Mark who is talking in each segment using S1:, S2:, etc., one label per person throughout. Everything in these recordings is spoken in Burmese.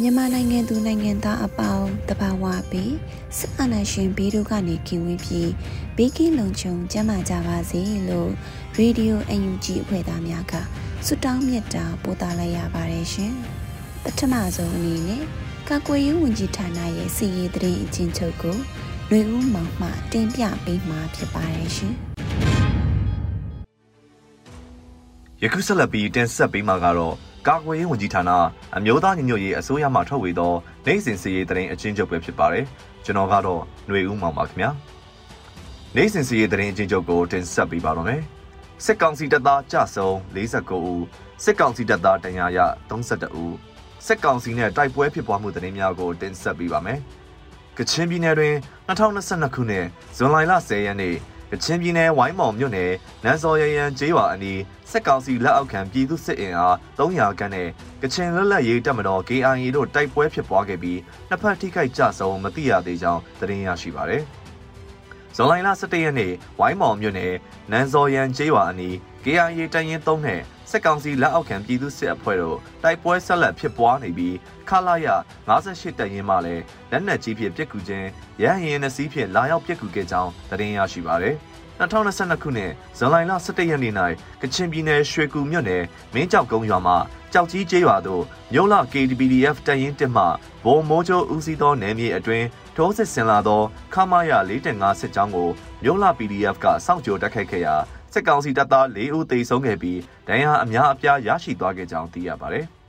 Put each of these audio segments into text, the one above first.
S1: မြန်မာနိုင်ငံသူနိုင်ငံသားအပေါင်းတဘာဝပြီးစစ်အာဏာရှင်ဘီတို့ကနေကင်ဝေးပြီးဘေးကင်းလုံခြုံကျန်းမာကြပါစေလို့ရေဒီယို UNG အဖွဲ့သားများကဆုတောင်းမြတ်တာပို့သလိုက်ရပါတယ်ရှင်။ပထမဆုံးအနေနဲ့ကာကွယ်ရေးဝန်ကြီးဌာနရဲ့စီရေးသတင်းအချင်းချုပ်ကိုຫນွေဦးမောင်မှတင်ပြပေးမှာဖြစ်ပါတယ်ရှင်။
S2: ယခုဆက်လက်ပြီးတင်ဆက်ပေးမှာကတော့ကာကွယ်ရေးဝန်ကြီးဌာနအမျိုးသားညီညွတ်ရေးအစိုးရမှထုတ်ဝေသောနိုင်စဉ်စီရေးသတင်းအချင်းချုပ်ပဲဖြစ်ပါတယ်ကျွန်တော်ကတော့ຫນွေဦးမောင်ပါခင်ဗျာနိုင်စဉ်စီရေးသတင်းအချင်းချုပ်ကိုတင်ဆက်ပေးပါတော့မယ်စစ်ကောင်စီတပ်သားကြဆုံ49ဦးစစ်ကောင်စီတပ်သားတန်ရာရ32ဦးစစ်ကောင်စီနဲ့တိုက်ပွဲဖြစ်ပွားမှုသတင်းများကိုတင်ဆက်ပေးပါမယ်ကချင်ပြည်နယ်တွင်2022ခုနှစ်ဇွန်လ10ရက်နေ့ ကချင်ပြည်နယ်ဝိုင်းမောင်မြို့နယ်နန်းစော်ရရန်ကျေးရွာအနီးစစ်ကောင်စီလက်အောက်ခံပြည်သူစစ်အင်အား300ခန်းနဲ့ကချင်လွတ်လပ်ရေးတပ်မတော် KIA တို့တိုက်ပွဲဖြစ်ပွားခဲ့ပြီးနှစ်ဖက်ထိခိုက်ကြဆုံးမသိရသေးကြောင်းသတင်းရရှိပါရယ်။ဇွန်လ17ရက်နေ့ဝိုင်းမောင်မြို့နယ်နန်းစော်ရန်ကျေးရွာအနီး KIA တရင်3နဲ့စစ်ကောင်စီလက်အောက်ခံပြည်သူစစ်အဖွဲ့တို့တိုက်ပွဲဆက်လက်ဖြစ်ပွားနေပြီးခလာရ58တပ်ရင်းမှလည်းလက်နက်ကြီးဖြင့်ပစ်ကူခြင်းရဟရင်နှစီးဖြင့်လာရောက်ပစ်ကူခဲ့ကြောင်းသတင်းရရှိပါရယ်။ 2022ခုနှစ်ဇွန်လ17ရက်နေ့၌ကချင်ပြည်နယ်ရွှေကူမြို့နယ်မင်းကြောက်ကုန်းရွာမှကြောက်ကြီးကျေးရွာသို့မြို့လ KDPDF တရင်တက်မှဘုံမိုးချိုဦးစီးသောနယ်မြေအတွင်းထိုးစစ်ဆင်လာသောခမာရ4.5စစ်ကြောင်းကိုမြို့လ PDF ကစောင့်ကြိုတက်ခိုက်ခဲ့ရာစစ်ကောင်စီတပ်သား၄ဦးသေဆုံးခဲ့ပြီးဒဏ်ရာအများအပြားရရှိသွားခဲ့ကြောင်းသိရပါတယ်။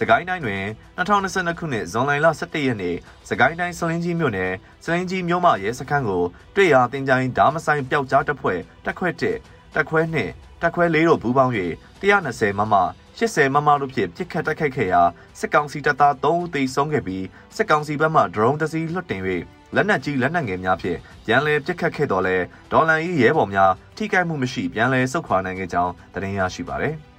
S2: စကိုင်းတိုင်းတွင်2022ခုနှစ်ဇွန်လ17ရက်နေ့စကိုင်းတိုင်းစလင်းကြီးမြို့နယ်စလင်းကြီးမြို့မရဲစခန်းကိုတွေ့ရာတင်ကြိုင်းဓာမဆိုင်ပျောက်ကြားတပ်ဖွဲ့တက်ခွဲ1တက်ခွဲ2တက်ခွဲ4တို့ပူးပေါင်း၍120မမ80မမတို့ဖြင့်ပြစ်ခတ်တိုက်ခိုက်ခဲ့ရာစစ်ကောင်စီတပ်သား3ဦးသေဆုံးခဲ့ပြီးစစ်ကောင်စီဘက်မှ drone တစ်စီးလွှတ်တင်၍လက်နက်ကြီးလက်နက်ငယ်များဖြင့်ပြန်လည်ပစ်ခတ်ခဲ့တော်လဲဒေါ်လန်၏ရဲဘော်များထိခိုက်မှုမရှိပြန်လည်ဆုတ်ခွာနိုင်ခဲ့ကြောင်းသတင်းရရှိပါသည်။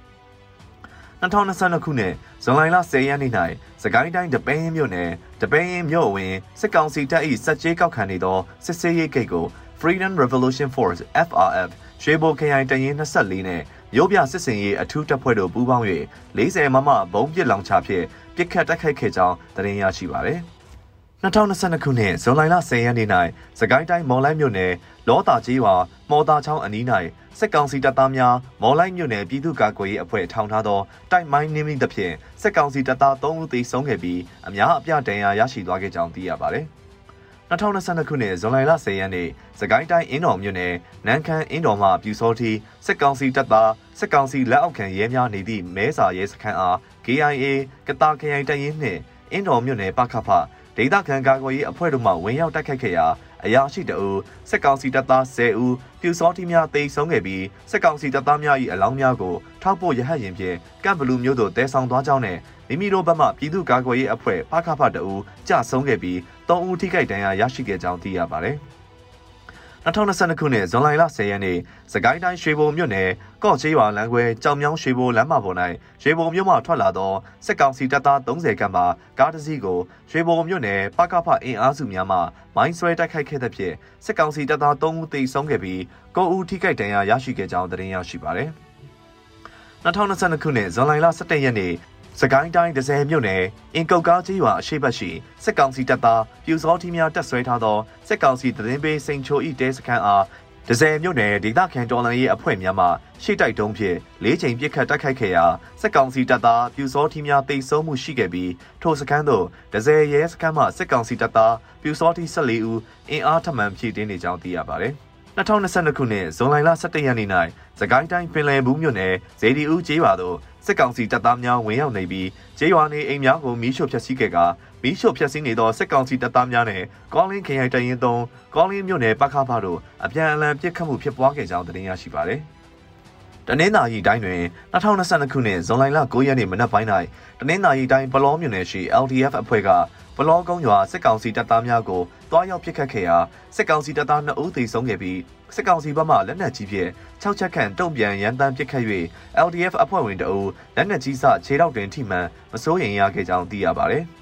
S2: 2022ခုနှစ်ဇွန်လ10ရက်နေ့၌စကိုင်းတိုင်းတပင်းမြို့နယ်တပင်းမြို့ဝင်စစ်ကောင်စီတပ်၏စက်ကြေးကောက်ခံနေသောစစ်စေးရေးဂိတ်ကို Freedom Revolution Force FRF ရွှေဘိုခရိုင်တရင်24နဲ့မြို့ပြစစ်စင်ရေးအထူးတပ်ဖွဲ့တို့ပူးပေါင်း၍40မမဘုံပစ်လောင်ချဖြင့်ပစ်ခတ်တိုက်ခိုက်ခဲ့ကြောင်းသတင်းရရှိပါသည်2022ခုနှစ်ဇွန်လ10ရက်နေ့၌စကိုင်းတိုင်းမော်လိုက်မြို့နယ် လောတာကြီးရွာမော်တာချောင်းအနီး၌စစ်ကောင်စီတပ်သားများမော်လိုက်မြို့နယ်ပြည်သူ့ကာကွယ်ရေးအဖွဲ့ထောင်ထားသောတိုက်မိုင်းနှင်းမိသဖြင့်စစ်ကောင်စီတပ်သား3ဦးသေဆုံးခဲ့ပြီးအများအပြားဒဏ်ရာရရှိသွားခဲ့ကြောင်းသိရပါတယ်။2022ခုနှစ်ဇွန်လ10ရက်နေ့စကိုင်းတိုင်းအင်းတော်မြို့နယ်နန်းခမ်းအင်းတော်မှပြူစောတိစစ်ကောင်စီတပ်သားစစ်ကောင်စီလက်အောက်ခံရဲများနေသည့်မဲစာရဲစခန်းအား KIA ကတာခရိုင်တရင်နှင့်အင်းတော်မြို့နယ်ပခဖဒေသခံကာကွယ်ရေးအဖွဲ့တို့မှဝင်ရောက်တိုက်ခိုက်ခဲ့ရာအရာရှိတအူစစ်ကောင်စီတပ်သား10ဦးပြူစောတိများတိတ်ဆုံးခဲ့ပြီးစစ်ကောင်စီတပ်သားများ၏အလောင်းများကိုထောက်ပို့ရဟတ်ရင်ဖြင့်ကပ်ဘလူးမျိုးတို့တဲဆောင်သွားကြောင်းနဲ့မိမိတို့ဘက်မှပြည်သူ့ကာကွယ်ရေးအဖွဲ့ပခဖတအူကြဆုံးခဲ့ပြီး3ဦးထိခိုက်ဒဏ်ရာရရှိခဲ့ကြောင်းသိရပါတယ်။ 2022ခုနှစ်ဇွန်လ10ရက်နေ့စကိုင်းတိုင်းရွှေဘုံမြို့နယ်ကော့ချေးရွာလမ်းခွဲကြောင်မြောင်းရွှေဘုံလမ်းမပေါ်၌ရွှေဘုံမြို့မှထွက်လာသောစစ်ကောင်စီတပ်သား30ခန့်မှကားတစ်စီးကိုရွှေဘုံမြို့နယ်ပကဖအင်အားစုများမှမိုင်းဆွဲတိုက်ခိုက်ခဲ့တဲ့ဖြင့်စစ်ကောင်စီတပ်သား3ဦးသေဆုံးခဲ့ပြီး9ဦးထိခိုက်ဒဏ်ရာရရှိခဲ့ကြောင်းသတင်းရရှိပါသည်2022ခုနှစ်ဇွန်လ17ရက်နေ့ စကိုင်းတိုင်းဒဇယ်မြို့နယ်အင်ကုတ်ကားကြီးရွာအရှိတ်ဘက်ရှိစစ်ကောင်စီတပ်သားပြူစောထီးများတက်ဆွဲထားသောစစ်ကောင်စီသတင်းပေးစိန်ချိုဤတဲစခန်းအားဒဇယ်မြို့နယ်ဒေသခံတော်လှန်ရေးအဖွဲ့များမှရှေ့တိုက်တုံးဖြင့်လေးချိန်ပြစ်ခတ်တိုက်ခိုက်ခဲ့ရာစက်ကောင်စီတပ်သားပြူစောထီများတိတ်ဆုံးမှုရှိခဲ့ပြီးထိုစခန်းသို့ဒဇယ်ရဲစခန်းမှစက်ကောင်စီတပ်သားပြူစောထီ14ဦးအင်အားထမှန်ဖြည့်တင်းနေကြောင်းသိရပါတယ်။ 2022ခုနှစ်ဇွန်လလ17ရက်နေ့၌စကိုင်းတိုင်းပင်လယ်ဘူးမြို့နယ်ဇေဒီဦးကျေးရွာသို့စစ်ကောင်စီတပ်သားများဝင်ရောက်နေပြီးကျေးရွာနေအိမ်များကိုမီးရှို့ဖျက်ဆီးခဲ့ကမီးရှို့ဖျက်ဆီးနေသောစစ်ကောင်စီတပ်သားများနဲ့ကောင်းလင်းခရိုင်တရင်သုံးကောင်းလင်းမြို့နယ်ပခဖတို့အပြန်အလှန်ပစ်ခတ်မှုဖြစ်ပွားခဲ့ကြောင်းသတင်းရရှိပါသည်တနင်္သာရီတိုင်းတွင်2022ခုနှစ်ဇွန်လ9ရက်နေ့မနက်ပိုင်း၌တနင်္သာရီတိုင်းပလောမြို့နယ်ရှိ LDF အဖွဲ့က ဘလောကုန်းရွာစစ်ကောင်စီတပ်သားများကိုတွားရောက်ပစ်ခတ်ခဲ့ရာစစ်ကောင်စီတပ်သား2ဦးသေဆုံးခဲ့ပြီးစစ်ကောင်စီဘက်မှလက်နက်ကြီးဖြင့်6ချက်ခန့်တုံ့ပြန်ရန်တမ်းပစ်ခတ်၍ LDF အဖွဲ့ဝင်တအူလက်နက်ကြီးစခြေထောက်တွင်ထိမှန်မစိုးရိမ်ရခဲ့ကြောင်းသိရပါဗျ။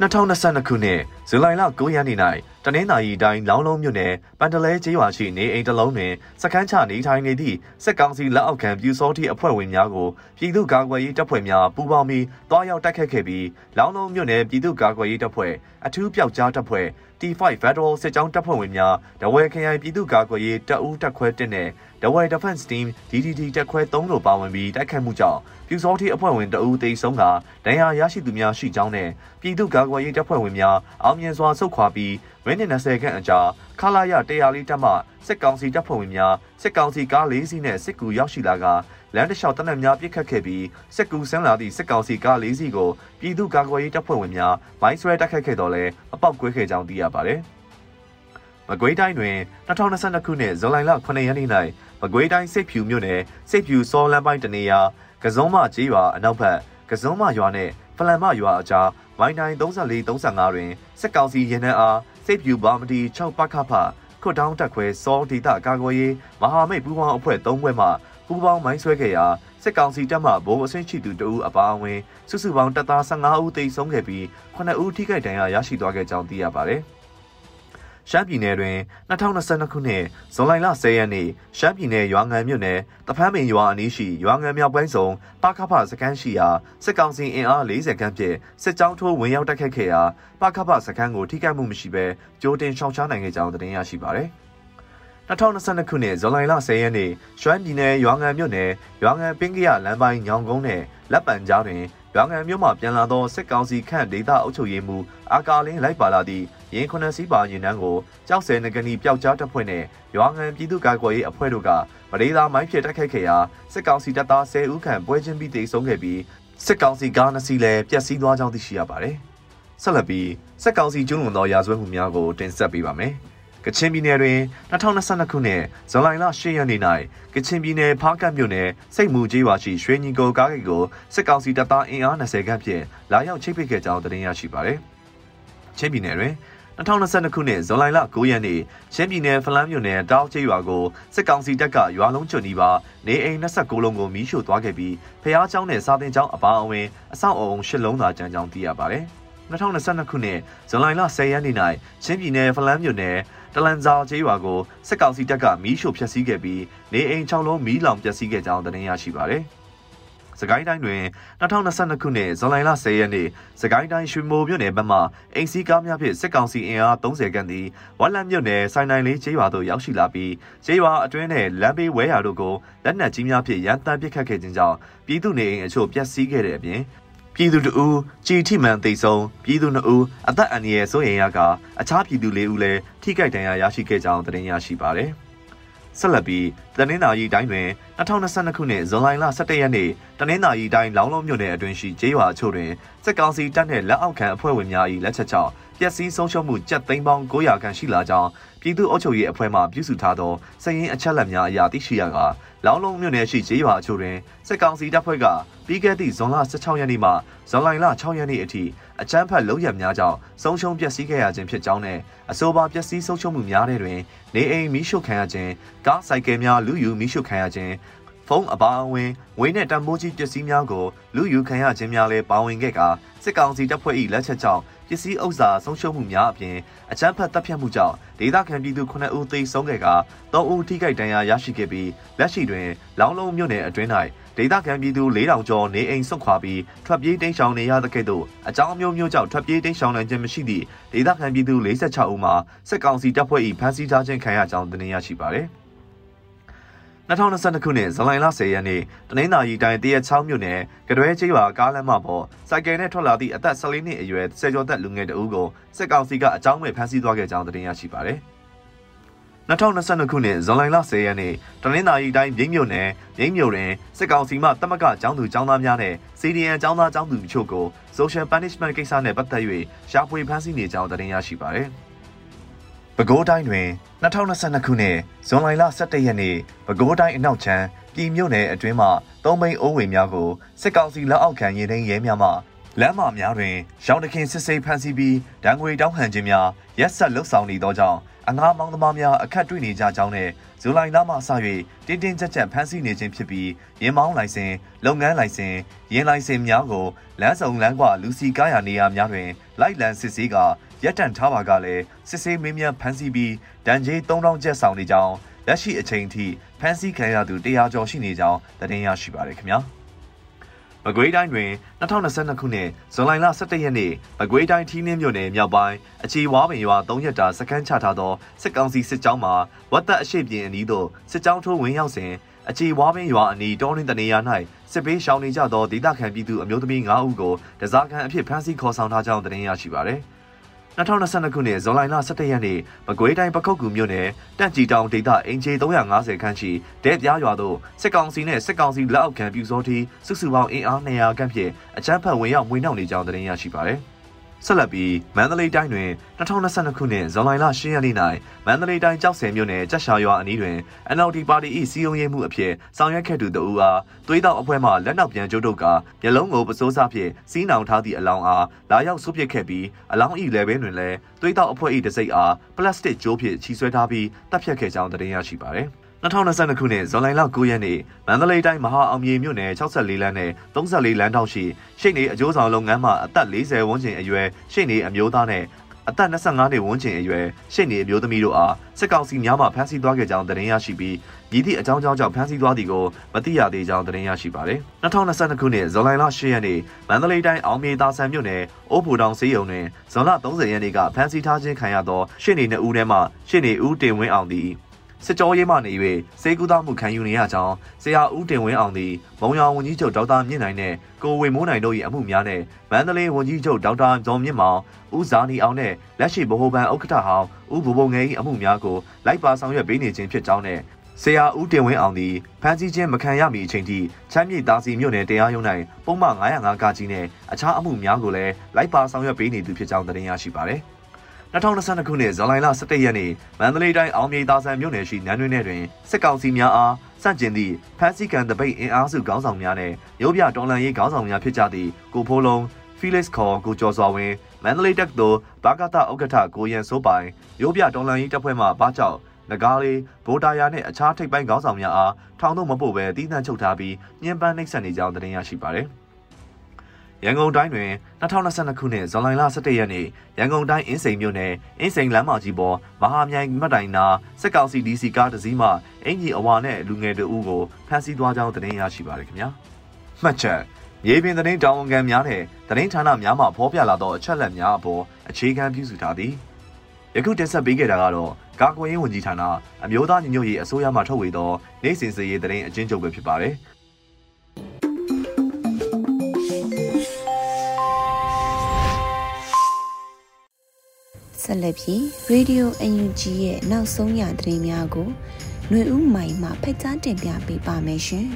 S2: 2022ခုနှစ်ဇူလိုင်လ9ရက်နေ့၌တနင်္သာရီတိုင်းလောင်းလုံးမြို့နယ်ပန်တလဲကျေးရွာရှိနေအိမ်တစ်လုံးတွင်စကန်းချနေထိုင်နေသည့်စစ်ကောင်စီလက်အောက်ခံပြူစောတိအဖွဲ့ဝင်များကိုပြည်သူ့ကာကွယ်ရေးတပ်ဖွဲ့များပူးပေါင်းပြီးတွားရောက်တိုက်ခတ်ခဲ့ပြီးလောင်းလုံးမြို့နယ်ပြည်သူ့ကာကွယ်ရေးတပ်ဖွဲ့အထူးပျောက်ကြားတပ်ဖွဲ့ T5 Federal စစ်ကြောင်းတပ်ဖွဲ့ဝင်များဒဝဲခရိုင်ပြည်သူ့ကာကွယ်ရေးတပ်ဦးတပ်ခွဲ1နဲ့ ဒဝဲ Defense Team DDD တပ်ခွဲ3တို့ပါဝင်ပြီးတိုက်ခတ်မှုကြောင့်ပြူစောတိအဖွဲ့ဝင်တဦးသေဆုံးကဒဏ်ရာရရှိသူများရှိကြောင်းနဲ့ပြည်သူ့ကာကွယ်ရေးတပ်ဖွဲ့ဝင်များအောင်မြင်စွာဆုတ်ခွာပြီးမိနစ်20ခန့်အကြာခလာရ100လေးတပ်မှစစ်ကောင်စီတပ်ဖွဲ့ဝင်များစစ်ကောင်စီကား၄စီးနဲ့စစ်ကူရောက်ရှိလာကလမ်းတစ်လျှောက်တနက်များပြစ်ခတ်ခဲ့ပြီးစစ်ကူဆန်းလာသည့်စစ်ကောင်စီကား၄စီးကိုပြည်သူ့ကာကွယ်ရေးတပ်ဖွဲ့ဝင်များမိုင်းဆွဲတိုက်ခတ်ခဲ့တော့လဲအပေါက်ကွဲခဲ့ကြောင်းသိရပါတယ်။ မကွေးတိုင်းတွင်2022ခုနှစ်ဇူလိုင်လ9ရက်နေ့၌မကွေးတိုင်းစစ်ဖြူမြို့နယ်စစ်ဖြူစောလန်းပိုင်းတနေရာကစုံမကျေးရွာအနောက်ဘက်ကစုံမရွာနဲ့ဖလန်မရွာအကြားမိုင်းတိုင်း34 35တွင်စစ်ကောင်စီရင်နှန်းအားစိတ်ဖြူဘာမတီ6ပခဖခွတ်တောင်းတက်ခွဲစောဒေတာကာကွယ်ရေးမဟာမိတ်ပူးပေါင်းအဖွဲ့၃ဘွဲ့မှပူးပေါင်းမိုင်းဆွဲခဲ့ရာစစ်ကောင်စီတပ်မှဗိုလ်အဆင့်ရှိသူတဦးအပါအဝင်စုစုပေါင်းတပ်သား15ဦးသေဆုံးခဲ့ပြီး9ဦးထိခိုက်ဒဏ်ရာရရှိသွားခဲ့ကြောင်းသိရပါတယ်။ ရှမ်းပြည်နယ်တွင်2022ခုနှစ်ဇွန်လ10ရက်နေ့ရှမ်းပြည်နယ်ရွာငံမြို့နယ်တဖန်းပင်ရွာအနီးရှိရွာငံမြောက်ပိုင်းစုံပကဖစခန်းရှိရာစစ်ကောင်စီအင်အား40ခန်းဖြင့်စစ်ကြောင်းထိုးဝင်ရောက်တိုက်ခတ်ခဲ့ရာပကဖစခန်းကိုထိခိုက်မှုမရှိဘဲကြိုတင်ရှောင်ရှားနိုင်ခဲ့ကြောင်းသတင်းရရှိပါသည်2022ခုနှစ်ဇွန်လ10ရက်နေ့ရွှမ်းပြည်နယ်ရွာငံမြို့နယ်ရွာငံပင်းကရလမ်းပိုင်းညောင်ကုန်းနယ်လက်ပံကြားတွင်ရွာငံမြို့မှပြန်လာသောစစ်ကောင်စီခန့်ဒေသအုပ်ချုပ်ရေးမှူးအာကာလင်းလိုက်ပါလာသည့် ရင်ခုနှစ်စီးပါရင်နှန်းကိုကြောက်စဲနဂနီပျောက်ကြားတပ်ဖွဲ့နဲ့ရွာငံပြည်သူ့ကာကွယ်ရေးအဖွဲ့တို့ကမဒေသာမိုင်းဖြစ်တိုက်ခိုက်ခဲ့ရာစစ်ကောင်စီတပ်သား10ဦးခန့်ပွဲချင်းပြီးတေဆုံးခဲ့ပြီးစစ်ကောင်စီကားနှစ်စီးလည်းပျက်စီးသွားကြောင်းသိရှိရပါတယ်။ဆက်လက်ပြီးစစ်ကောင်စီကျူးလွန်သောရာဇဝတ်မှုများကိုတင်ဆက်ပေးပါမယ်။ကချင်ပြည်နယ်တွင်2022ခုနှစ်ဇွန်လ10ရက်နေ့၌ကချင်ပြည်နယ်ဖားကတ်မြို့နယ်စိတ်မူကြီးဝါရှိရွှေညီကိုကားဂိတ်ကိုစစ်ကောင်စီတပ်သားအင်အား20ခန့်ဖြင့်လာရောက်ချိတ်ပိတ်ခဲ့ကြောင်းသတင်းရရှိပါသည်။ချင်းပြည်နယ်တွင် 2022ခုနှစ်ဇွန်လ9ရက်နေ့ချင်းပြည်နယ်ဖလန်းမြို့နယ်တောက်ကျေးရွာကိုစစ်ကောင်စီတပ်ကရွာလုံးကျွန်းဒီပါနေအိမ်29လုံးကိုမီးရှို့သွားခဲ့ပြီးဖျားเจ้าနဲ့စာတင်เจ้าအပါအဝင်အဆောက်အအုံ၈လုံးသာကျန်ကြောင်းသိရပါတယ်။2022ခုနှစ်ဇွန်လ10ရက်နေ့၌ချင်းပြည်နယ်ဖလန်းမြို့နယ်တလန်ဇာကျေးရွာကိုစစ်ကောင်စီတပ်ကမီးရှို့ဖျက်ဆီးခဲ့ပြီးနေအိမ်6လုံးမီးလောင်ပျက်စီးခဲ့ကြောင်းသတင်းရရှိပါရတယ်။ စကိုင်းတိုင်းတွင်2022ခုနှစ်ဇွန်လ10ရက်နေ့စကိုင်းတိုင်းရွှေမိုမြို့နယ်ဘက်မှအိမ်စီးကားများဖြင့်စစ်ကောင်စီအင်အား30ခန့်သည်ဝက်လက်မြို့နယ်ဆိုင်နိုင်လေးကျေးရွာသို့ရောက်ရှိလာပြီးကျေးရွာအတွင်းနှင့်လမ်းဘေးဝဲယာတို့ကိုလက်နက်ကြီးများဖြင့်ရန်တမ်းပစ်ခတ်ခဲ့ခြင်းကြောင့်ပြည်သူနေအိမ်အချို့ပျက်စီးခဲ့တဲ့အပြင်ပြည်သူတဦးကြည်ထိမှန်သိဆုံးပြည်သူ2ဦးအသက်အန္တရာယ်စိုးရိမ်ရကအခြားပြည်သူ4ဦးလည်းထိခိုက်ဒဏ်ရာရရှိခဲ့ကြောင်းသတင်းရရှိပါရယ် ဆက်လက်ပြီးတနင်္သာရီတိုင်းတွင်2022ခုနှစ်ဇွန်လ17ရက်နေ့တနင်္သာရီတိုင်းလောင်းလုံးမြို့နယ်အတွင်းရှိကျေးရွာအချို့တွင်စစ်ကောင်စီတပ်နှင့်လက်အောက်ခံအဖွဲ့ဝင်များ၏လက်ချက်ကြောင့်ပျက်စီးဆုံးရှုံးမှုကြက်သိန်းပေါင်း900ခန့်ရှိလာကြောင်းပြည်သူ့အုပ်ချုပ်ရေးအဖွဲ့မှပြုစုထားသောစည်ရင်းအချက်အလက်များအရသိရှိရကလောင်းလုံးမြို့နယ်ရှိကျေးရွာအချို့တွင်စစ်ကောင်စီတပ်ဖွဲ့ကပြီးခဲ့သည့်ဇွန်လ16ရက်နေ့မှဇွန်လ6ရက်နေ့အထိ အကြမ်းဖက်လုပ်ရများကြောင့်ဆုံးရှုံးပျက်စီးခဲ့ရခြင်းဖြစ်ကြောင်းနဲ့အဆိုပါပျက်စီးဆုံးရှုံးမှုများတဲ့တွင် နေအိမ်မီးရှို့ခံရခြင်းကားဆိုင်ကယ်များလူယူမီးရှို့ခံရခြင်းဖုန်းအပါအဝင်ဝင်းနဲ့တံမိုးကြီးပစ္စည်းများကိုလူယူခံရခြင်းများလည်းပါဝင်ခဲ့ကစစ်ကောင်စီတပ်ဖွဲ့၏လက်ချက်ကြောင့်ပစ္စည်းဥစ္စာဆုံးရှုံးမှုများအပြင်အကြမ်းဖက်တပ်ဖြတ်မှုကြောင့်ဒေသခံပြည်သူ9ဦးသေဆုံးခဲ့က3ဦးထိခိုက်ဒဏ်ရာရရှိခဲ့ပြီးလက်ရှိတွင်လောင်းလုံးမြို့နယ်အတွင်း၌ ဒေသခံပြည်သူ4000ကျော်နေအိမ်ဆုတ်ခွာပြီးထွက်ပြေးတိမ်းရှောင်နေရတဲ့ကဲ့သို့အကြောင်းမျိုးမျိုးကြောင့်ထွက်ပြေးတိမ်းရှောင်နိုင်ခြင်းမရှိသည့်ဒေသခံပြည်သူ46ဦးမှာစစ်ကောင်စီတပ်ဖွဲ့၏ဖမ်းဆီးထားခြင်းခံရကြောင်းသိရရှိပါသည်။2022ခုနှစ်ဇူလိုင်လ10ရက်နေ့တနင်္သာရီတိုင်းတရက်ချောင်းမြို့နယ်ကတွဲကျေးရွာကားလမ်းမပေါ်စိုက်ကယ်နဲ့ထွက်လာသည့်အသက်14နှစ်အရွယ်ဆယ်ကျော်သက်လူငယ်တဦးကိုစစ်ကောင်စီကအကြောင်းမဲ့ဖမ်းဆီးသွားခဲ့ကြောင်းသတင်းရရှိပါသည် 2022ခုနှစ်ဇွန်လ10ရက်နေ့တနင်္သာရီတိုင်းမြိတ်မြို့နယ်မြိတ်မြို့တွင်စစ်ကောင်စီမှတမကကျောင်းသူကျောင်းသားများနဲ့ CDN ကျောင်းသားကျောင်းသူတို့ကို Social Punishment ကိစ္စနဲ့ပတ်သက်၍ရှာဖွေဖမ်းဆီးနေကြောင်းသတင်းရရှိပါသည်။ပဲခူးတိုင်းတွင်2022ခုနှစ်ဇွန်လ17ရက်နေ့ပဲခူးတိုင်းအနောက်ချမ်းပြည်မြို့နယ်အတွင်းမှသုံးမိန်အိုးဝေများကိုစစ်ကောင်စီလက်အောက်ခံရင်ထိန်ရဲများမှလမ်းမများတွင်ရောင်တခင်စစ်ဆေးဖမ်းဆီးပြီးဒဏ်ငွေတောင်းခံခြင်းများရက်ဆက်လှုပ်ဆောင်နေသောကြောင့် အငားမောင်းသမားများအခက်တွေ့နေကြကြောင်းနဲ့ဇူလိုင်လမှစ၍တင်းတင်းကြပ်ကြပ်ဖမ်းဆီးနေခြင်းဖြစ်ပြီးရင်မောင်းလိုင်စင်လုပ်ငန်းလိုင်စင်ရင်လိုင်စင်များကိုလမ်းစုံလမ်းကွာလူစီကားရာနေရာများတွင်လိုက်လံစစ်ဆေးကရပ်တန့်ထားပါကလည်းစစ်ဆေးမင်းများဖမ်းဆီးပြီးဒဏ်ကြေး3000ကျပ်ဆောင်နေကြောင်းလက်ရှိအချိန်ထိဖမ်းဆီးခံရသူ100ကျော်ရှိနေကြောင်းသတင်းရရှိပါရခင်ဗျာ။ မကွေးတိုင်းတွင်2022ခုနှစ်ဇွန်လ17ရက်နေ့မကွေးတိုင်းထီးနှင်းမြို့နယ်မြောက်ပိုင်းအခြေဝါပင်ရွာ3ရက်တာစခန်းချထားသောစစ်ကောင်စီစစ်ကြောင်းမှဝတ်သက်အရှိပြင်အနီးသို့စစ်ကြောင်းထိုးဝင်ရောက်စဉ်အခြေဝါပင်ရွာအနီးတောတွင်တနေရာ၌စစ်ပေးရှောင်နေကြသောဒေသခံပြည်သူအမျိုးသမီး9ဦးကိုတစားခံအဖြစ်ဖမ်းဆီးခေါ်ဆောင်ထားကြောင်းသတင်းရရှိပါသည်။ 2022ခုနှစ်ဇွန်လ17ရက်နေ့မကွေးတိုင်းပခုတ်ကူမြို့နယ်တန့်ကြည်တောင်ဒေသအင်ဂျီ350ခန်းရှိဒဲပြားရွာသို့စစ်ကောင်စီနဲ့စစ်ကောင်စီလက်အောက်ခံပြူစောတီစုစုပေါင်းအင်အား200ခန်းဖြင့်အကြမ်းဖက်ဝင်ရောက်မွေးနှောက်နေကြောင်းသတင်းရရှိပါသည် ဆက်လက်ပြီးမန္တလေးတိုင်းတွင်2022ခုနှစ်ဇွန်လ10ရက်နေ့၌မန္တလေးတိုင်းကြောက်စင်မြို့နယ်ကြက်ရှာရွာအနီးတွင် NLD ပါတီ၏စီယုံရေးမှုအဖြစ်ဆောင်ရွက်ခဲ့သူတဦးအားသွေးတောက်အဖွဲ့မှလက်နောက်ပြန်ကျုပ်တို့ကမျက်လုံးကိုပစိုးစားဖြင့်စီးနှောင်ထားသည့်အလောင်းအားလာရောက်ဆုပ်ပစ်ခဲ့ပြီးအလောင်း၏လယ်ဘင်းတွင်လည်းသွေးတောက်အဖွဲ့၏တစိမ့်အားပလတ်စတစ်ကြိုးဖြင့်ချီဆွဲထားပြီးတပ်ဖြတ်ခဲ့ကြောင်းသတင်းရရှိပါသည် 2022ခုနှစ်ဇွန်လ9ရက်နေ့မန္တလေးတိုင်းမဟာအောင်မြေမြို့နယ်64လမ်းနဲ့34လမ်းထောက်ရှိရှိနေအကျိုးဆောင်လုပ်ငန်းမှအသက်40ဝန်းကျင်အရွယ်ရှိနေအမျိုးသားနဲ့အသက်25နှစ်ဝန်းကျင်အရွယ်ရှိနေအမျိုးသမီးတို့အားစစ်ကောင်စီများမှဖမ်းဆီးသွားခဲ့ကြောင်းသတင်းရရှိပြီးမြည်သည့်အကြောင်းကြောင့်ကြောင့်ဖမ်းဆီးသွားသည်ကိုမသိရသေးကြောင်းသတင်းရရှိပါတယ်။2022ခုနှစ်ဇွန်လ10ရက်နေ့မန္တလေးတိုင်းအောင်မြေသာဆန်မြို့နယ်အိုးဘူတောင်စေးရုံတွင်ဇွန်လ30ရက်နေ့ကဖမ်းဆီးထားခြင်းခံရသောရှစ်နေနှစ်ဦးထဲမှရှစ်နေဦးတင်ဝင်းအောင်သည် စစ်ကြောရေးမှနေ၍စေကူသားမှုခံယူနေရကြောင်းဆရာဦးတင်ဝင်းအောင်သည်မုံရောင်ဝန်ကြီးချုပ်ဒေါက်တာမြင့်နိုင်နဲ့ကိုဝေမိုးနိုင်တို့၏အမှုများနဲ့မန္တလေးဝန်ကြီးချုပ်ဒေါက်တာဇော်မြင့်မောင်ဦးဇာနီအောင်နဲ့လက်ရှိဗဟိုဘဏ်ဥက္ကဋ္ဌဟောင်းဦးဘိုးဘုံငယ်၏အမှုများကိုလိုက်ပါဆောင်ရွက်ပေးနေခြင်းဖြစ်ကြောင်းနဲ့ဆရာဦးတင်ဝင်းအောင်သည်ဖမ်းဆီးခြင်းမခံရမီအချိန်ထိချမ်းမြေသားစီမြို့နယ်တရားရုံး၌ပုံမှန်905ကကြီးနဲ့အခြားအမှုများကိုလည်းလိုက်ပါဆောင်ရွက်ပေးနေသူဖြစ်ကြောင်းသတင်းရရှိပါသည်။ 2022ခုနှစ်ဇွန်လ17ရက်နေ့မန္တလေးတိုင်းအောင်မြေသာဆန်မြို့နယ်ရှိနန်းတွင်ထဲတွင်စစ်ကောင်စီများအားစန့်ကျင်သည့်ဖမ်းဆီးကန်တပိတ်အင်အားစုခေါင်းဆောင်များနဲ့ရုပ်ပြတော်လန်ရေးခေါင်းဆောင်များဖြစ်ကြသည့်ကိုဖိုးလုံး Felix ခေါ်ကိုကျော်စွာဝင်းမန္တလေးတက္ကသိုလ်ဘာကတဥက္ကဋ္ဌကိုရန်စိုးပိုင်ရုပ်ပြတော်လန်ရေးတပ်ဖွဲ့မှဘာကြောက်နဂါးလေးဗိုတာယာနဲ့အခြားထိပ်ပိုင်းခေါင်းဆောင်များအားထောင်သို့မပို့ဘဲတည်နှံချုပ်ထားပြီးညှဉ်းပန်းနှိပ်စက်နေကြောင်းသတင်းရရှိပါသည်။ ရန်ကုန်တိုင်းတွင်2022ခုနှစ်ဇွန်လ17ရက်နေ့ရန်ကုန်တိုင်းအင်းစိန်မြို့နယ်အင်းစိန်လမ်းမကြီးပေါ်မဟာမြိုင်မတ်တိုင်နာစစ်ကောင်စီ DC ကားတစ်စီးမှအင်ကြီးအဝါနဲ့လူငယ်တို့ကိုဖမ်းဆီးသွားကြောင်းသတင်းရရှိပါရခင်ဗျာမှတ်ချက်မြေပြင်သတင်းတောင်ဝန်ခံများနဲ့သတင်းဌာနများမှဖော်ပြလာသောအချက်အလက်များအပေါ်အခြေခံပြုစုထားသည်ယခုတင်ဆက်ပေးခဲ့တာကတော့ကာကွယ်ရေးဝန်ကြီးဌာနအမျိုးသားညီညွတ်ရေးအစိုးရမှထုတ်ဝေသောနိုင်စင်စရေးသတင်းအကျဉ်းချုပ်ပဲဖြစ်ပါတယ်
S1: ဆက်လက်ပြီး Radio UNG ရဲ့နောက်ဆုံးရသတင်းများကိုຫນွေဦးမိုင်မှဖက်ကြားတင်ပြပေးပါမယ်ရှင်။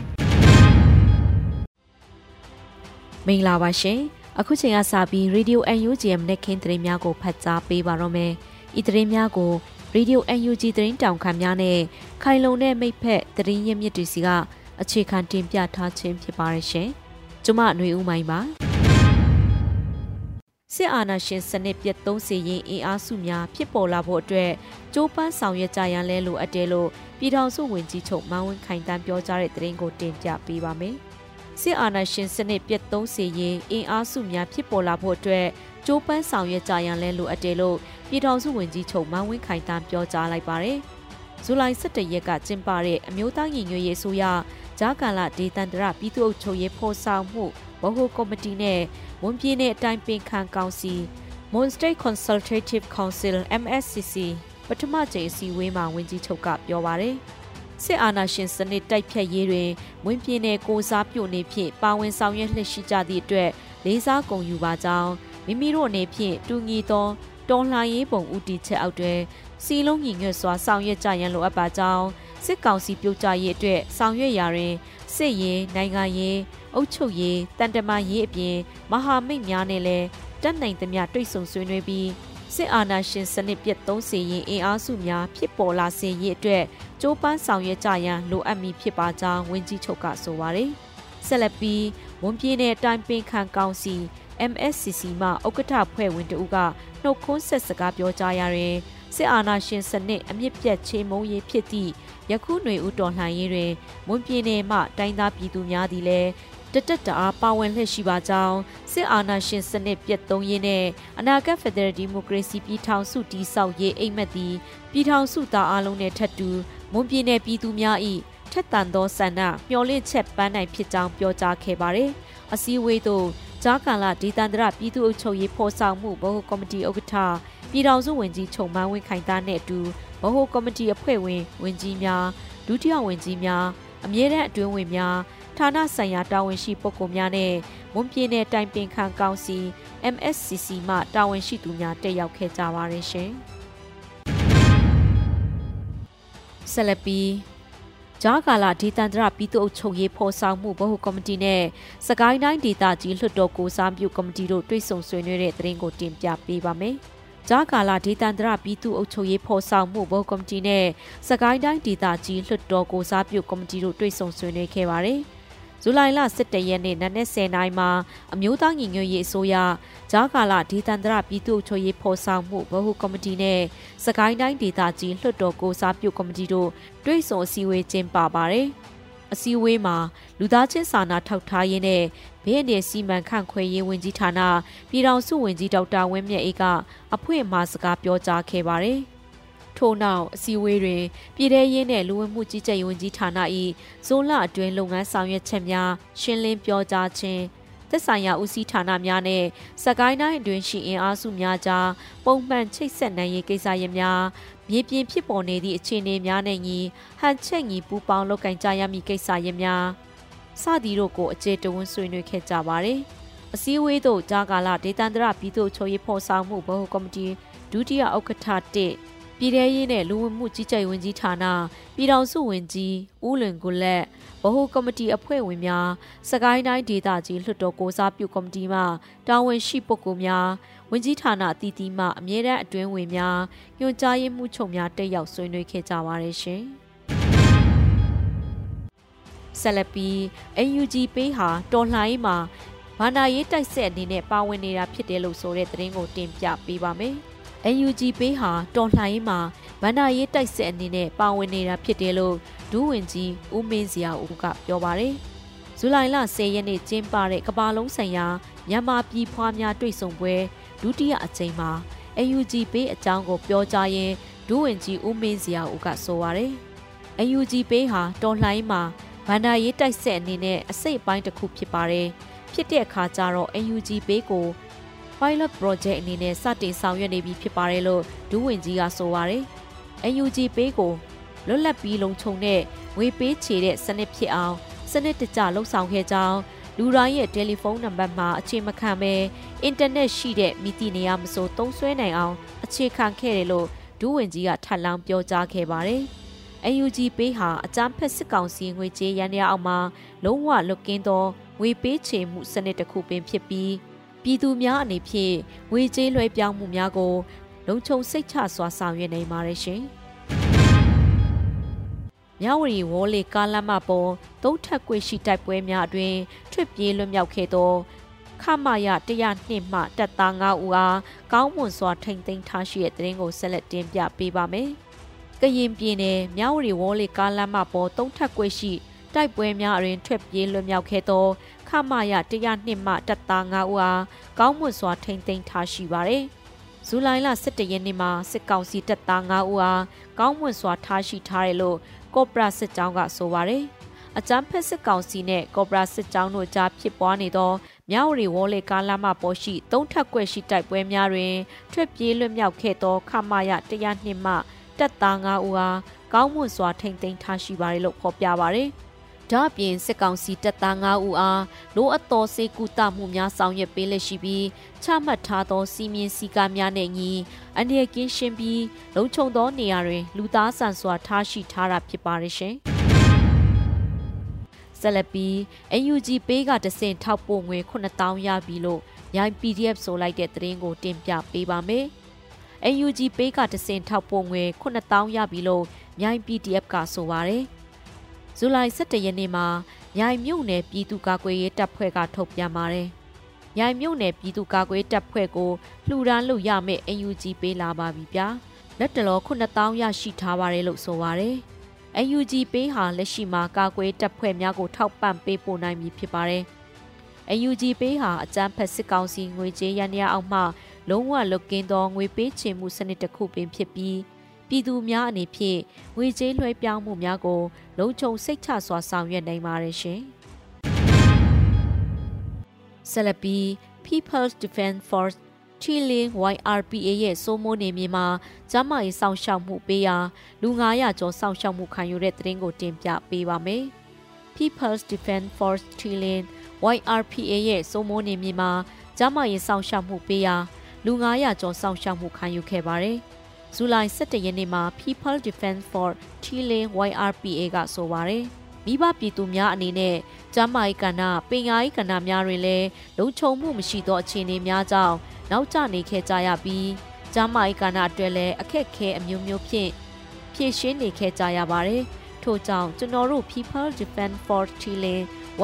S3: မင်္ဂလာပါရှင်။အခုချိန်ကစပြီး Radio UNG ရဲ့နေ့ခင်းသတင်းများကိုဖတ်ကြားပေးပါတော့မယ်။ဤသတင်းများကို Radio UNG သတင်းတောင်ခံများနဲ့ခိုင်လုံတဲ့မိဖက်သတင်းရင်းမြစ်တွေစီကအခြေခံတင်ပြထားခြင်းဖြစ်ပါရရှင်။ကျမຫນွေဦးမိုင်ပါ။ စစ်အာဏာရှင်စနစ်ပြတ်သုံးစေရင်အင်အားစုများဖြစ်ပေါ်လာဖို့အတွက်ကြိုးပမ်းဆောင်ရွက်ကြရန်လဲလိုအပ်တယ်လို့ပြည်ထောင်စုဝန်ကြီးချုပ်မန်းဝင်းခိုင်တန်းပြောကြားတဲ့သတင်းကိုတင်ပြပေးပါမယ်။စစ်အာဏာရှင်စနစ်ပြတ်သုံးစေရင်အင်အားစုများဖြစ်ပေါ်လာဖို့အတွက်ကြိုးပမ်းဆောင်ရွက်ကြရန်လဲလိုအပ်တယ်လို့ပြည်ထောင်စုဝန်ကြီးချုပ်မန်းဝင်းခိုင်တန်းပြောကြားလိုက်ပါတယ်။ဇူလိုင်17ရက်ကကျင်းပတဲ့အမျိုးသားညီညွတ်ရေးအစိုးရဂျာကာလာဒေသန္တရပြည်သူ့အုပ်ချုပ်ရေးဖော်ဆောင်မှုဗဟိုကော်မတီနဲ့ ဝန်ပြည်နယ်အတိုင်းပင်ခံကောင်စီ Moon State Consultative Council MSCC ပထမကြိမ်အစည်းအဝေးမှာဝန်ကြီးချုပ်ကပြောပါရယ်စစ်အာဏာရှင်စနစ်တိုက်ဖြတ်ရေးတွင်မွင်းပြင်းတဲ့ကိုစားပြုနေဖြင့်ပါဝင်ဆောင်ရွက်လှရှိကြသည့်အတွက်လေးစားဂုဏ်ယူပါကြောင်းမိမိတို့အနေဖြင့်တူညီသောတော်လှန်ရေးပုံဦးတည်ချက်အောက်တွင်စီလုံးညီညွတ်စွာဆောင်ရွက်ကြရန်လိုအပ်ပါကြောင်းစစ်ကောင်စီပြုတ်ကြရေးအတွက်ဆောင်ရွက်ရာတွင်စစ်ရေးနိုင်ငံရေး အုပ်ချုပ်ရေးတန်တမာရေးအပြင်မဟာမိတ်များနဲ့လည်းတက်နိုင်သမျှတွေ့ဆုံဆွေးနွေးပြီးစစ်အာဏာရှင်စနစ်ပြတ်သုံးစေရင်အင်အားစုများဖြစ်ပေါ်လာစေရေးအတွက်ကြိုးပမ်းဆောင်ရွက်ကြရန်လိုအပ်မည်ဖြစ်ပါကြောင်းဝန်ကြီးချုပ်ကဆိုပါတယ်။ဆက်လက်ပြီးဝန်ပြည်နယ်တိုင်ပင်ခံကောင်စီ MSCC မှဥက္ကဋ္ဌဖွဲ့ဝင်တဦးကနှုတ်ခွန်းဆက်စကားပြောကြားရရင်စစ်အာဏာရှင်စနစ်အမြင့်ပြတ်ချေမုံရေးဖြစ်သည့်ယခုຫນွေဦးတော်လှန်ရေးတွင်မွန်ပြည်နယ်မှတိုင်းသားပြည်သူများသည်လည်း တတက်တအားပါဝင်လှည့်ရှိပါကြောင်းစစ်အာဏာရှင်စနစ်ပြတ်သုံးရေးနဲ့အနာဂတ်ဖက်ဒရယ်ဒီမိုကရေစီပြည်ထောင်စုတည်ဆောက်ရေးအိမ်မက်သည်ပြည်ထောင်စုသားအလုံးနဲ့ထပ်တူမွန်ပြည်နယ်ပြည်သူများ၏ထက်သန်သောဆန္ဒမျှော်လင့်ချက်ပန်းနိုင်ဖြစ်ကြောင်းပြောကြားခဲ့ပါတယ်။အစည်းအဝေးသို့ဂျာကန်လာဒေသန္တရပြည်သူ့အုပ်ချုပ်ရေးဖော်ဆောင်မှုဗဟိုကော်မတီဥက္ကဋ္ဌပြည်ထောင်စုဝန်ကြီးချုံမန်းဝင်းခိုင်သားနဲ့အတူဗဟိုကော်မတီအဖွဲ့ဝင်ဝန်ကြီးများဒုတိယဝန်ကြီးများအမြဲတမ်းအတွင်းဝင်များ ဌာနဆိုင်ရာတာဝန်ရှိပုဂ္ဂိုလ်များနဲ့မွန်ပြည်နယ်တိုင်ပင်ခံကောင်စီ MSCC မှတာဝန်ရှိသူများတက်ရောက်ခဲ့ကြပါတယ်ရှင်။ဆလပီဂျာကာလာဒေသန္တရပြည်သူ့အုပ်ချုပ်ရေးဖော်ဆောင်မှုဗဟိုကော်မတီနဲ့စကိုင်းတိုင်းဒေသကြီးလွှတ်တော်ကိုစားပြုကော်မတီတို့တွေ့ဆုံဆွေးနွေးတဲ့သတင်းကိုတင်ပြပေးပါမယ်။ဂျာကာလာဒေသန္တရပြည်သူ့အုပ်ချုပ်ရေးဖော်ဆောင်မှုဗဟိုကော်မတီနဲ့စကိုင်းတိုင်းဒေသကြီးလွှတ်တော်ကိုစားပြုကော်မတီတို့တွေ့ဆုံဆွေးနွေးခဲ့ပါတယ်။ ဇူလိုင်လ17ရက်နေ့နနက်10:00နာရီမှာအမျိုးသားညီညွတ်ရေးအစိုးရဂျာကာလာဒေသန္တရပြည်သူ့ချုပ်ရေးဖော်ဆောင်မှုဗဟုကော်မတီနဲ့စကိုင်းတိုင်းဒေသကြီးလွှတ်တော်ကိုစားပြုကော်မတီတို့တွဲဆုံအစည်းအဝေးကျင်းပပါတယ်။အစည်းအဝေးမှာလူသားချင်းစာနာထောက်ထားရေးနဲ့ဘေးအန္တရာယ်စီမံခန့်ခွဲရေးဝန်ကြီးဌာနပြည်ထောင်စုဝန်ကြီးဒေါက်တာဝင်းမြတ်အေးကအဖွင့်အမှာစကားပြောကြားခဲ့ပါတယ်။ ထို့နောက်အစည်းအဝေးတွင်ပြည်ထရေးနှင့်လူဝင်မှုကြီးကြပ်ရေးဝန်ကြီးဌာန၏ဇိုလအတွင်းလုပ်ငန်းဆောင်ရွက်ချက်များရှင်းလင်းပြောကြားခြင်းသက်ဆိုင်ရာဦးစီးဌာနများနဲ့စကိုင်းတိုင်းအတွင်းရှိအင်အားစုများကြားပုံမှန်ချိတ်ဆက်နိုင်ရေးကိစ္စရပ်များမြေပြင်ဖြစ်ပေါ်နေသည့်အခြေအနေများနဲ့ညီဟန်ချက်ညီပူပေါင်းလုပ်ကင်ကြရမည့်ကိစ္စရပ်များစသည်တို့ကိုအခြေတဝန်းဆွေးနွေးခဲ့ကြပါတယ်။အစည်းအဝေးသို့ဂျာကာလာဒေသန္တရပြည်သူ့ချုပ်ရေးဖော်ဆောင်မှုဗဟိုကော်မတီဒုတိယဥက္ကဋ္ဌ1 ပြည်ထရေးနဲ့လူဝင်မှုကြီးကြပ်ရေးဝန်ကြီးဌာနပြည်ထောင်စုဝန်ကြီးဦးလွင်ကိုလက်ဗဟိုကော်မတီအဖွဲ့ဝင်များစကိုင်းတိုင်းဒေသကြီးလွှတ်တော်ကိုစားပြုကော်မတီမှတာဝန်ရှိပုဂ္ဂိုလ်များဝန်ကြီးဌာနအသီးသီးမှအမြဲတမ်းအတွင်းဝင်များညွှန်ကြားရေးမှူးချုပ်များတက်ရောက်ဆွေးနွေးခဲ့ကြပါတယ်ရှင်။ဆက်လက်ပြီး UNG ပေးဟာတော်လှန်ရေးမှာဘာနာရေးတိုက်ဆက်အနေနဲ့ပါဝင်နေတာဖြစ်တယ်လို့ဆိုတဲ့သတင်းကိုတင်ပြပေးပါမယ်။ NUG ပေးဟာတော်လှန်ရေးမှာဗန္ဒာရေးတိုက်စစ်အနေနဲ့ပါဝင်နေတာဖြစ်တယ်လို့ဒူးဝင်ကြီးဦးမင်းစရာဦးကပြောပါတယ်။ဇူလိုင်လ10ရက်နေ့ကျင်းပတဲ့ကမ္ဘာလုံးဆိုင်ရာမြန်မာပြည်ဖွားများတွေ့ဆုံပွဲဒုတိယအကြိမ်မှာ NUG ပေးအကြောင်းကိုပြောကြားရင်းဒူးဝင်ကြီးဦးမင်းစရာဦးကဆိုပါတယ်။ NUG ပေးဟာတော်လှန်ရေးမှာဗန္ဒာရေးတိုက်စစ်အနေနဲ့အစိတ်အပိုင်းတစ်ခုဖြစ်ပါတယ်။ဖြစ်တဲ့အခါကျတော့ NUG ပေးကို pilot project အနေနဲ့စတင်ဆောင်ရွက်နေပြီဖြစ်ပါတယ်လို့ဒူးဝင်ကြီးကဆိုပါတယ်။ UNG ပေးကိုလွတ်လပ်ပြီးလုံခြုံတဲ့ငွေပေးချေတဲ့စနစ်ဖြစ်အောင်စနစ်တကျလှုပ်ဆောင်ခဲ့ကြောင်းလူတိုင်းရဲ့တယ်လီဖုန်းနံပါတ်မှာအခြေမခံပဲအင်တာနက်ရှိတဲ့မိတိနေရမစိုးသုံးဆွဲနိုင်အောင်အခြေခံခဲ့တယ်လို့ဒူးဝင်ကြီးကထပ်လောင်းပြောကြားခဲ့ပါတယ်။ UNG ပေးဟာအကြမ်းဖက်စစ်ကောင်စီငွေကြေးရန်ရအောင်မှာလုံးဝလွတ်ကင်းသောငွေပေးချေမှုစနစ်တစ်ခုပင်ဖြစ်ပြီး ပြည်သူများအနေဖြင့်ဝေကျေးလွှဲပြောင်းမှုများကို လုံခြုံစိတ်ချစွာဆောင်ရွက်နိုင်ပါတယ်ရှင်။မြဝတီဝေါ်လေကားလမ်းမပေါ်သုံးထပ်ကွေရှိတိုက်ပွဲများအတွင်ထွတ်ပြေးလွတ်မြောက်ခဲ့သောခမရ102မှတပ်သား9ဦးအားကောင်းမွန်စွာထိန်သိမ်းထားရှိတဲ့တရင်ကိုဆက်လက်တင်ပြပေးပါမယ်။ကရင်ပြည်နယ်မြဝတီဝေါ်လေကားလမ်းမပေါ်သုံးထပ်ကွေရှိတိုက်ပွဲများအတွင်ထွက်ပြေးလွတ်မြောက်ခဲ့သော ခမရ102မှတပ်သား9ဦးအားကောင်းမွန်စွာထိန်းသိမ်းထားရှိပါတယ်။ဇူလိုင်လ17ရက်နေ့မှာစစ်ကောင်စီတပ်သား9ဦးအားကောင်းမွန်စွာထားရှိထားတယ်လို့ကော့ပရာစစ်ကြောင်းကဆိုပါတယ်။အကြမ်းဖက်စစ်ကောင်စီနဲ့ကော့ပရာစစ်ကြောင်းတို့ကြားဖြစ်ပွားနေသောမြဝတီဝေါ်လေကားလမ်းမပေါ်ရှိသုံးထပ်ကွက်ရှိတိုက်ပွဲများတွင်ထွက်ပြေးလွတ်မြောက်ခဲ့သောခမရ102မှတပ်သား9ဦးအားကောင်းမွန်စွာထိမ့်သိမ်းထားရှိပါတယ်လို့ဖော်ပြပါတယ်။ ဒါ့အပြင်စစ်ကောင်စီတပ်သား9ဦးအားလိုအပ်သောစေကူတမှုများဆောင်ရွက်ပေးလက်ရှိပြီးချမှတ်ထားသောစီမင်းစည်းကမ်းများနဲ့ညီအနေကင်းရှင်းပြီးလုံခြုံသောနေရာတွင် လူသားဆန်စွာထားရှိထားတာဖြစ်ပါတယ်ရှင်။ဆက်လက်ပြီး UNG ပေးကတဆင့်ထောက်ပို့ငွေ9000ရပြီလို့ရိုင်း PDF ဆိုလိုက်တဲ့သတင်းကိုတင်ပြပေးပါမယ်။ UNG ပေးကတဆင့်ထောက်ပို့ငွေ9000ရပြီလို့မြိုင် PDF ကဆိုပါတယ်။ ဇူလိုင်17ရက်နေ့မှာမြိုင်မြို့နယ်ပြည်သူ့ကာကွယ်ရေးတပ်ဖွဲ့ကထုတ်ပြန်ပါတယ်။မြိုင်မြို့နယ်ပြည်သူ့ကာကွယ်တပ်ဖွဲ့ကိုလှူဒန်းလို့ရမယ့် UNG ပေးလာပါပြီဗျာ။လက်တလော9000ရရှိထားပါတယ်လို့ဆိုပါတယ်။ UNG ပေးဟာလက်ရှိမှာကာကွယ်တပ်ဖွဲ့များကိုထောက်ပံ့ပေးပို့နိုင်ပြီဖြစ်ပါတယ်။ UNG ပေးဟာအကြမ်းဖက်စစ်ကောင်စီငွေကြေးရန်ရအောင်မှလုံးဝလွတ်ကင်းသောငွေပေးချေမှုစနစ်တစ်ခုပင်ဖြစ်ပြီး ပြည်သူများအနေဖြင့်ငွေကြေးလွှဲပြောင်းမှုများကို လုံခြုံစိတ်ချစွာဆောင်ရွက်နိုင်ပါတယ်ရှင်။ဆလပီ People's Defense Force ထီလင်း YRPA ရဲ့စိုးမိုးနေမြေမှာကျမရေးစောင့်ရှောက်မှုပေးရာလူ900ကျော်စောင့်ရှောက်မှုခံယူတဲ့တရင်ကိုတင်ပြပေးပါမယ်။ People's Defense Force ထီလင်း YRPA ရဲ့စိုးမိုးနေမြေမှာကျမရေးစောင့်ရှောက်မှုပေးရာလူ900ကျော်စောင့်ရှောက်မှုခံယူခဲ့ပါတယ်။ ဇူလိုင်17ရက်နေ့မှာ People Defense for Chile YRPA ကဆိုပါတယ်။မိဘပြည်သူများအနေနဲ့ကျမ်းမာရေးကဏ္ဍပင်ယာရေးကဏ္ဍများတွင်လည်းလုံခြုံမှုမရှိသောအခြေအနေများကြောင့်နောက်ကျနေခဲ့ကြရပြီးကျမ်းမာရေးကဏ္ဍအတွက်လည်းအခက်အခဲအမျိုးမျိုးဖြင့်ဖြည့်ရှင်းနေခဲ့ကြရပါတယ်။ထို့ကြောင့်ကျွန်တော်တို့ People Defense Force Chile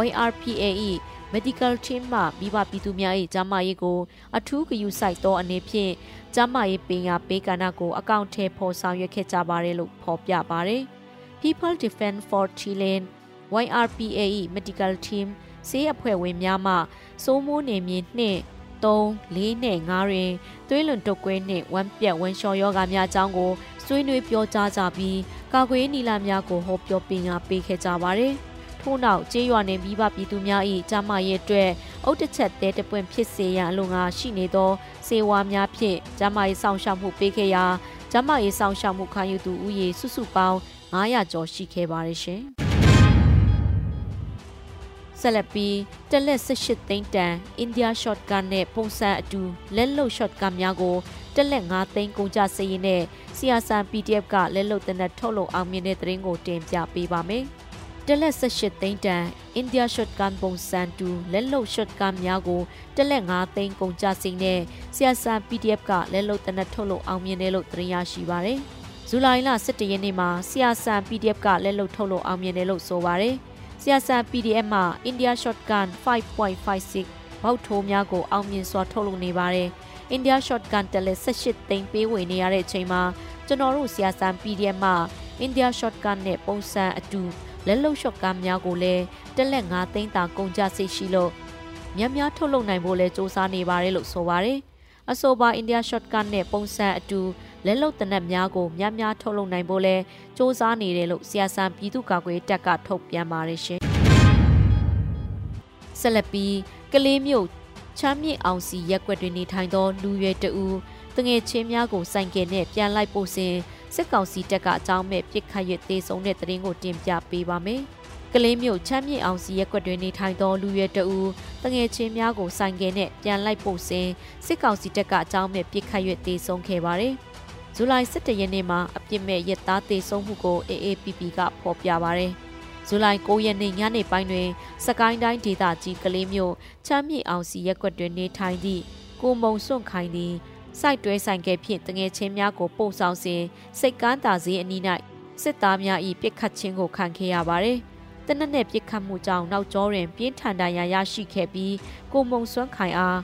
S3: YRPA ၏ medical team မှမိဘပြည်သူများ၏ကျန်းမာရေးကိုအထူးဂရုစိုက်သောအနေဖြင့်ကျန်းမာရေးပညာပေးကဏ္ဍကိုအကောင့်ထဲပေါ်ဆောင်ရွက်ခဲ့ကြပါတယ်လို့ဖော်ပြပါတယ်။ People Defense for Chilean YRPA ၏ medical team ဆေးအဖွဲ့ဝင်များမှစိုးမိုးနေမြေနှင့်3 4နဲ့5တွင်သွေးလွန်တုပ်ကွေးနှင့်ဝမ်းပြက်ဝမ်းလျှော်ယောဂများအကြောင်းကိုဆွေးနွေးပြောကြားကြပြီးကာကွယ်နီလာများကိုဟောပြောပညာပေးခဲ့ကြပါတယ်။ ထို့နောက်ကျေးရွာနယ်မိဘပြည်သူများ၏ကြားမရဲ့အတွက်အုတ်တချက်တဲတပွင့်ဖြစ်စေရန်အလို့ငါရှိနေသောစေဝါများဖြင့်ကြားမရေးဆောင်ရှောက်မှုပေးခဲ့ရာကြားမရေးဆောင်ရှောက်မှုခံယူသူဦးရေစုစုပေါင်း900ကျော်ရှိခဲ့ပါတယ်ရှင်။ဆက်လက်ပြီးတက်လက်18သိန်းတန်အိန္ဒိယ shotgun နဲ့ပုံစံအတူလက်လုံ shotgun များကိုတက်လက်9သိန်းကုန်ကြစည်ရင်နဲ့ဆီယာဆန် PDF ကလက်လုံတနက်ထုတ်လုပ်အောင်မြင်တဲ့သတင်းကိုတင်ပြပေးပါမယ်။ တက်လက်18သိန်းတန်အိန္ဒိယ shotgun ပုံစံတူလက်လုံ shotgun များကိုတက်လက်9သိန်းကုန်ကြစည်နဲ့ဆီယာဆန် PDF ကလက်လုံတနက်ထုတ်လုပ်အောင်မြင်တယ်လို့သတင်းရရှိပါရယ်။ဇူလိုင်လ17ရက်နေ့မှာဆီယာဆန် PDF ကလက်လုံထုတ်လုပ်အောင်မြင်တယ်လို့ဆိုပါရယ်။ဆီယာဆန် PDF မှာ India Shotgun 5.56ဘောက်ထိုးများကိုအောင်မြင်စွာထုတ်လုပ်နေပါတယ်။ India Shotgun တက်လက်18သိန်းပေးဝေနေရတဲ့အချိန်မှာကျွန်တော်တို့ဆီယာဆန် PDF မှာ India Shotgun နဲ့ပုံစံအတူ လက်လုံ shotgun များကိုလည်းတက်လက်9သိန်းတာကုန်ကြစိတ်ရှိလို့များများထုတ်လုပ်နိုင်ဖို့လဲစ조사နေပါတယ်လို့ဆိုပါတယ်။အဆိုပါ India Shotgun နဲ့ပုံစံအတူလက်လုံတနက်များကိုများများထုတ်လုပ်နိုင်ဖို့လဲစ조사နေတယ်လို့ဆီယာဆန်ပြည်သူ့ကာကွယ်တပ်ကထုတ်ပြန်ပါတယ်ရှင်။ဆက်လက်ပြီးကလေးမျိုးချမ်းမြေအောင်စီရက်ွက်တွင်နေထိုင်သောလူရွယ်တဦးတငယ်ချင်းများကိုစိုင်ကယ်နဲ့ပြန်လိုက်ပို့စဉ် စစ်ကောင်စီတပ်ကအကြောင်းမဲ့ပြစ်ခတ်ရသေးဆုံးတဲ့တရင်ကိုတင်ပြပေးပါမယ်။ကလေးမျိုးချမ်းမြေအောင်စီရက်ွက်တွင်နေထိုင်သောလူရွယ်တဦးတငယ်ချင်းများကိုစိုင်ကယ်နဲ့ပြန်လိုက်ပို့စဉ်စစ်ကောင်စီတပ်ကအကြောင်းမဲ့ပြစ်ခတ်ရသေးဆုံးခဲ့ပါတယ်။ဇူလိုင်17ရက်နေ့မှာအပြစ်မဲ့ရက်သားတေဆုံးမှုကို AAPP ကဖော်ပြပါရယ်ဇူလိုင်9ရက်နေ့ညနေပိုင်းတွင် စကိုင်းတိုင်းဒေသကြီးကလေးမြို့ချမ်းမြေအောင်စီရက်ကွက်တွင်နေထိုင်သည့်ကိုမုံစွန့်ခိုင်သည် စိုက်တွဲဆိုင်ကဲဖြင့်တငယ်ချင်းများကိုပို့ဆောင်စဉ်စိတ်ကန်းတာစည်းအနီး၌စစ်သားများ၏ပြစ်ခတ်ခြင်းကိုခံခဲ့ရပါသည်တနက်နေ့ပြစ်ခတ်မှုကြောင့်နောက်ကျောတွင်ပြင်းထန်ဒဏ်ရာရရှိခဲ့ပြီးကိုမုံစွန့်ခိုင်အား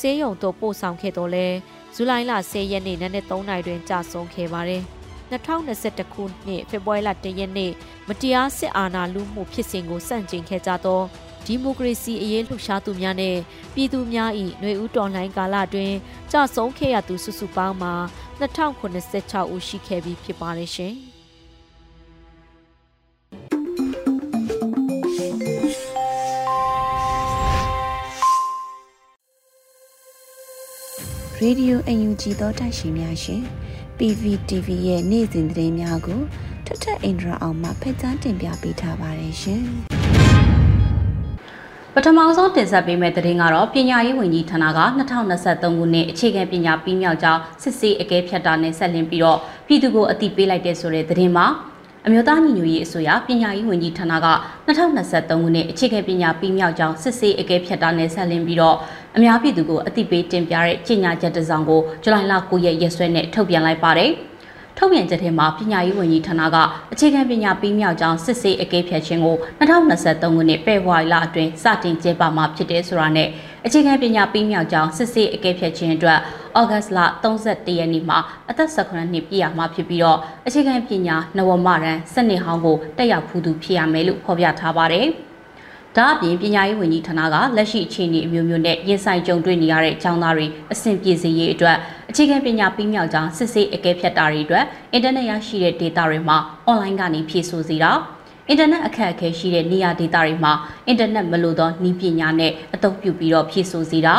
S3: ဆေးရုံသို့ပို့ဆောင်ခဲ့တော်လဲဇူလိုင်လ10ရက်နေ့နနက်3နာရီတွင်ကြာဆုံးခဲ့ပါတယ်။2021ခုနှစ်ဖေဖော်ဝါရီလ1ရက်နေ့မတရားစစ်အာဏာလုမှုဖြစ်စဉ်ကိုစန့်ကျင်ခဲ့ကြသော ဒီမိုကရေစီအရေးလှုပ်ရှားသူများနဲ့ပြည်သူများ၏ຫນွေဦးတော်လှန်ကာလတွင်ကြာဆုံးခဲ့ရသူစုစုပေါင်းမှာ2096ဦးရှိခဲ့ပြီးဖြစ်ပါတယ်ရှင်။
S1: Radio UNG သောတိုက်ရှင်များရှင် PVTV ရဲ့နေ့စဉ်သတင်းများကိုထထအင်ဒရာအောင်မှဖိတ်ကြားတင်ပြပေးထားပါတယ်ရှင်
S4: ပထမဆုံးတင်ဆက်ပေးမယ့်သတင်းကတော့ပညာရေးဝန်ကြီးဌာနက2023ခုနှစ်အခြေခံပညာပြီးမြောက်ကြောင်းစစ်ဆေးအကဲဖြတ်တာနဲ့ဆက်လင်းပြီးတော့ပြည်သူကိုအသိပေးလိုက်တဲ့ဆိုတဲ့သတင်းမှာအမျိုးသားညီညွတ်ရေးအစိုးရပညာရေးဝန်ကြီးဌာနက2023ခုနှစ်အခြေခံပညာပြီးမြောက်ကြောင်းစစ်ဆေးအကဲဖြတ်တာနဲ့ဆက်လင်းပြီးတော့အများပြည်သူကိုအသိပေးတင်ပြတဲ့ကြေညာချက်တစ်စောင်ကိုဇူလိုင်လ9ရက်ရက်စွဲနဲ့ထုတ်ပြန်လိုက်ပါတယ်။ ထုတ်ပြန်ချက်ထဲမှာပညာရေးဝန်ကြီးဌာနကအခြေခံပညာပြီးမြောက်ကြောင်းစစ်ဆေးအကဲဖြတ်ခြင်းကို2023ခုနှစ်ဖေဖော်ဝါရီလအတွင်းစတင်ကျင်းပမှာဖြစ်တယ်ဆိုတာနဲ့အခြေခံပညာပြီးမြောက်ကြောင်းစစ်ဆေးအကဲဖြတ်ခြင်းအတွက်ဩဂတ်လ31ရက်နေ့မှာအသက်18နှစ်ပြည့်ရမှာဖြစ်ပြီးတော့အခြေခံပညာနဝမရန်စနစ်ဟောင်းကိုတက်ရောက်ဖူးသူဖြစ်ရမယ်လို့ဖော်ပြထားပါတယ်။ ဒါအပြင်ပညာရေးဝန်ကြီးဌာနကလက်ရှိအခြေအနေအမျိုးမျိုးနဲ့ရင်ဆိုင်ကြုံတွေ့နေရတဲ့ကျောင်းသားတွေအဆင်ပြေစေရေးအတွက်အခြေခံပညာပြီးမြောက်ကြောင်းစစ်ဆေးအကဲဖြတ်တာတွေအတွက်အင်တာနက်ရရှိတဲ့ data တွေမှာ online ကနေဖြည့်ဆို့စေတာအင်တာနက်အခက်အခဲရှိတဲ့နေရာဒေသတွေမှာအင်တာနက်မလိုသောနည်းပညာနဲ့အသုံးပြုပြီးတော့ဖြည့်ဆို့စေတာ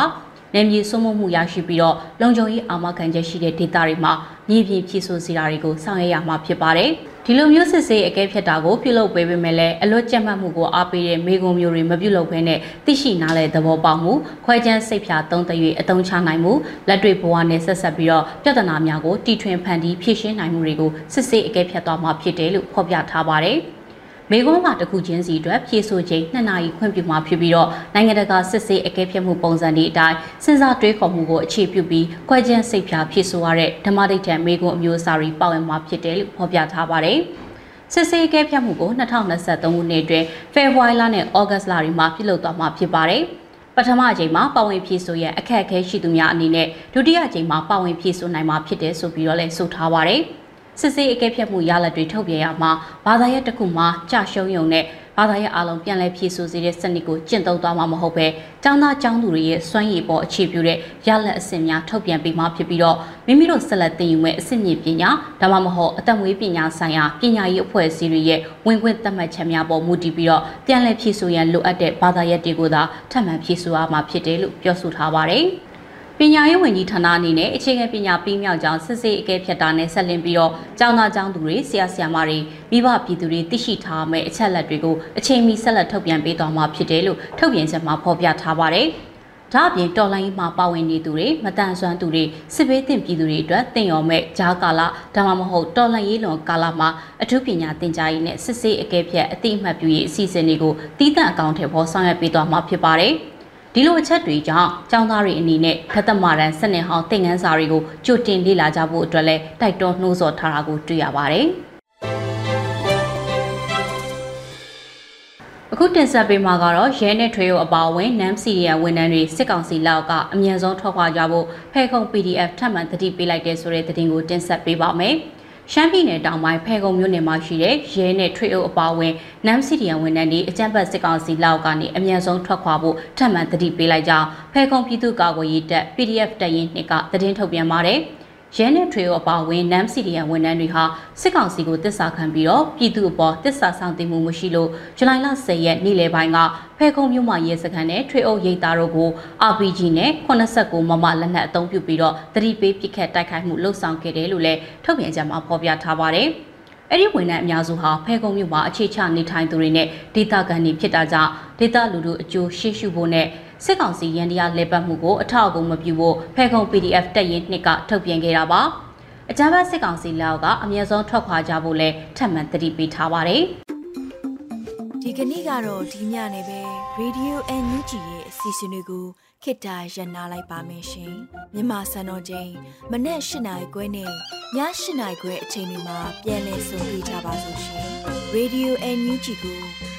S4: နယ်မြေစိုးမိုးမှုရရှိပြီးတော့လုံခြုံရေးအာမခံချက်ရှိတဲ့ဒေသတွေမှာမြေပြင်ဖြည့်ဆို့စေတာတွေကိုဆောင်ရွက်ရမှာဖြစ်ပါတယ်။ ဒီလိုမျိုးစစ်ဆေးအကဲဖြတ်တာကိုပြုလုပ်ပေးပေမဲ့လည်းအလွတ်ကြက်မှတ်မှုကိုအားပေးတဲ့မိဂုံမျိုးတွေမပြုလုပ်ဘဲနဲ့သိရှိနားလည်သဘောပေါက်မှုခွဲခြမ်းစိတ်ဖြာသုံးသရွေအသုံးချနိုင်မှုလက်တွေ့ဘဝနဲ့ဆက်ဆက်ပြီးတော့ပြဿနာများကိုတီထွင်ဖန်တီးဖြေရှင်းနိုင်မှုတွေကိုစစ်ဆေးအကဲဖြတ်သွားမှာဖြစ်တယ်လို့ဖော်ပြထားပါတယ်။ မေကွန်းကတခုချင်းစီအတွက်ဖြည့်ဆို့ချိန်2နာရီခွင့်ပြုမှာဖြစ်ပြီးတော့နိုင်ငံတကာစစ်ဆေးအကဲဖြတ်မှုပုံစံတွေအတိုင်းစဉ်းစားတွေးခေါ်မှုကိုအခြေပြုပြီးခွဲခြမ်းစိတ်ဖြာဖြည့်ဆို့ရတဲ့ဓမ္မဒိဋ္ဌံမေကွန်းအမျိုးအစားတွေပါဝင်မှာဖြစ်တယ်လို့ဖော်ပြထားပါတယ်။စစ်ဆေးအကဲဖြတ်မှုကို2023ခုနှစ်အတွင်းဖေဖော်ဝါရီလနဲ့ဩဂတ်လတွေမှာပြုလုပ်သွားမှာဖြစ်ပါတယ်။ပထမအကြိမ်မှာပါဝင်ဖြည့်ဆို့ရအခက်အခဲရှိသူများအနေနဲ့ဒုတိယအကြိမ်မှာပါဝင်ဖြည့်ဆို့နိုင်မှာဖြစ်တယ်ဆိုပြီးတော့လည်းဆိုထားပါတယ်။ စစ်ဆေးအကဲဖြတ်မှုရလဒ်တွေထုတ်ပြန်ရမှာဘာသာရပ်တစ်ခုမှာကြာရှုံးယုံနဲ့ဘာသာရပ်အလုံးပြန်လည်ဖြည့်ဆို့စေတဲ့စနစ်ကိုကျင့်သုံးသွားမှာမဟုတ်ပဲကျောင်းသားကျောင်းသူတွေရဲ့စွမ်းရည်ပေါ်အခြေပြုတဲ့ရလဒ်အဆင့်များထုတ်ပြန်ပေးမှာဖြစ်ပြီးတော့မိမိတို့ဆက်လက်သင်ယူမဲ့အဆင့်မြင့်ပညာဒါမှမဟုတ်အသက်မွေးပညာဆိုင်ရာပညာရေးအဖွဲ့အစည်းတွေရဲ့ဝင်ခွင့်သတ်မှတ်ချက်များပေါ်မူတည်ပြီးတော့ပြန်လည်ဖြည့်ဆို့ရန်လိုအပ်တဲ့ဘာသာရပ်တွေကိုသာထပ်မံဖြည့်ဆို့ရမှာဖြစ်တယ်လို့ပြောဆိုထားပါတယ်။ ပညာရေးဝန်ကြီးဌာနအနေနဲ့အခြေခံပညာပြီးမြောက်ကြောင်းစစ်ဆေးအကဲဖြတ်တာနဲ့ဆက်လင်းပြီးတော့ကျောင်းသားကျောင်းသူတွေဆရာဆရာမတွေမိဘပြည်သူတွေသိရှိထားမယ့်အချက်အလက်တွေကိုအချိန်မီဆက်လက်ထုတ်ပြန်ပေးသွားမှာဖြစ်တယ်လို့ထုတ်ပြန်ချက်မှာဖော်ပြထားပါတယ်။ဒါအပြင်တော်လိုင်းမှာပါဝင်နေသူတွေမတန်ဆွမ်းသူတွေစစ်ဘေးသင့်ပြည်သူတွေအတွက်သင်ရော်မဲ့ဂျားကာလဒါမှမဟုတ်တော်လိုင်းရေးလွန်ကာလမှာအထူးပညာသင်ကြားရေးနဲ့စစ်ဆေးအကဲဖြတ်အတိအမှတ်ပြုရေးအစီအစဉ်တွေကိုတည်တံ့အကောင့်ထဲပေါ်ဆောင်ရွက်ပေးသွားမှာဖြစ်ပါတယ်။ ဒီလိုအချက်တွေကြောင့်ကျောင်းသားတွေအနေနဲ့ခသမရန်စနစ်ဟောင်းသင်ခန်းစာတွေကိုကြိုတင်လေ့လာကြဖို့အတွက်လည်းတိုက်တွန်းနှိုးဆော်ထားတာကိုတွေ့ရပါတယ်။အခုတင်ဆက်ပေးမှာကတော့ရဲနဲ့ထွေးရောအပါအဝင်နမ်စီရီယာဝန်ထမ်းတွေစစ်ကောင်စီလက်အောက်ကအမြန်ဆုံးထွက်ခွာကြဖို့ဖဲခုံ PDF ထပ်မံတတိပေးလိုက်တဲ့ဆိုတဲ့သတင်းကိုတင်ဆက်ပေးပါမယ်။ ရှမ်းပြည်နယ်တောင်ပိုင်းဖဲခုံမြို့နယ်မှာရှိတဲ့ရဲနဲ့ထွေအုပ်အပါအဝင်နမ်စီဒီယန်ဝန်ထမ်းတွေအကြမ်းဖက်စစ်ကောင်စီလောက်ကနေအမြန်ဆုံးထွက်ခွာဖို့ထပ်မံတတိပေးလိုက်ကြောင်းဖဲခုံပြည်သူ့ကာကွယ်ရေးတပ် PDF တပ်ရင်းနှစ်ကသတင်းထုတ်ပြန်ပါတယ်။ ရဲနဲ့ထွေအပါဝင်နမ်စီဒီယန်ဝန်ထမ်းတွေဟာစစ်ကောင်စီကိုတစ္ဆာခံပြီးတော့ပြည်သူအပေါ်တစ္ဆာဆောင်တင်မှုမရှိလို့ဇူလိုင်လ10ရက်နေ့လယ်ပိုင်းကဖဲခုံမြို့မှာရဲစခန်းနဲ့ထွေအုပ်ရိတ်သားတို့ကို RPG နဲ့89မမလက်နက်အသုံးပြုပြီးတော့တတိပေးပစ်ခတ်တိုက်ခိုက်မှုလှုပ်ဆောင်ခဲ့တယ်လို့လည်းထုတ်ပြန်ကြမှာဖော်ပြထားပါတယ်။အဲ့ဒီဝန်ထမ်းအများစုဟာဖဲကုံမြို့မှာအခြေချနေထိုင်သူတွေနဲ့ဒေသခံတွေဖြစ်တာကြောင့်ဒေသလူထုအကျိုးရှေ့ရှုဖို့နဲ့ စစ်ကောင်စီရန်တရားလဲပတ်မှုကိုအထောက်အကူမပြုဖို့ဖဲခုံ PDF တက်ရင်နှစ်ကထုတ်ပြန်ခဲ့တာပါအကြမ်းဖက်စစ်ကောင်စီလက်အောက်ကအမြဲဆုံးထွက်ခွာကြဖို့လဲထပ်မံတတိပေးထားပါတယ်
S5: ဒီကနေ့ကတော့ဒီညနေပဲ Radio NUG ရဲ့အစီအစဉ်လေးကိုခေတ္တရ延လိုက်ပါမယ်ရှင်မြန်မာစံတော်ချိန်မနေ့၈နိုင်ခွဲနဲ့ည၈နိုင်ခွဲအချိန်တွေမှာပြောင်းလဲဆိုပြကြပါလို့ရှင် Radio NUG ကို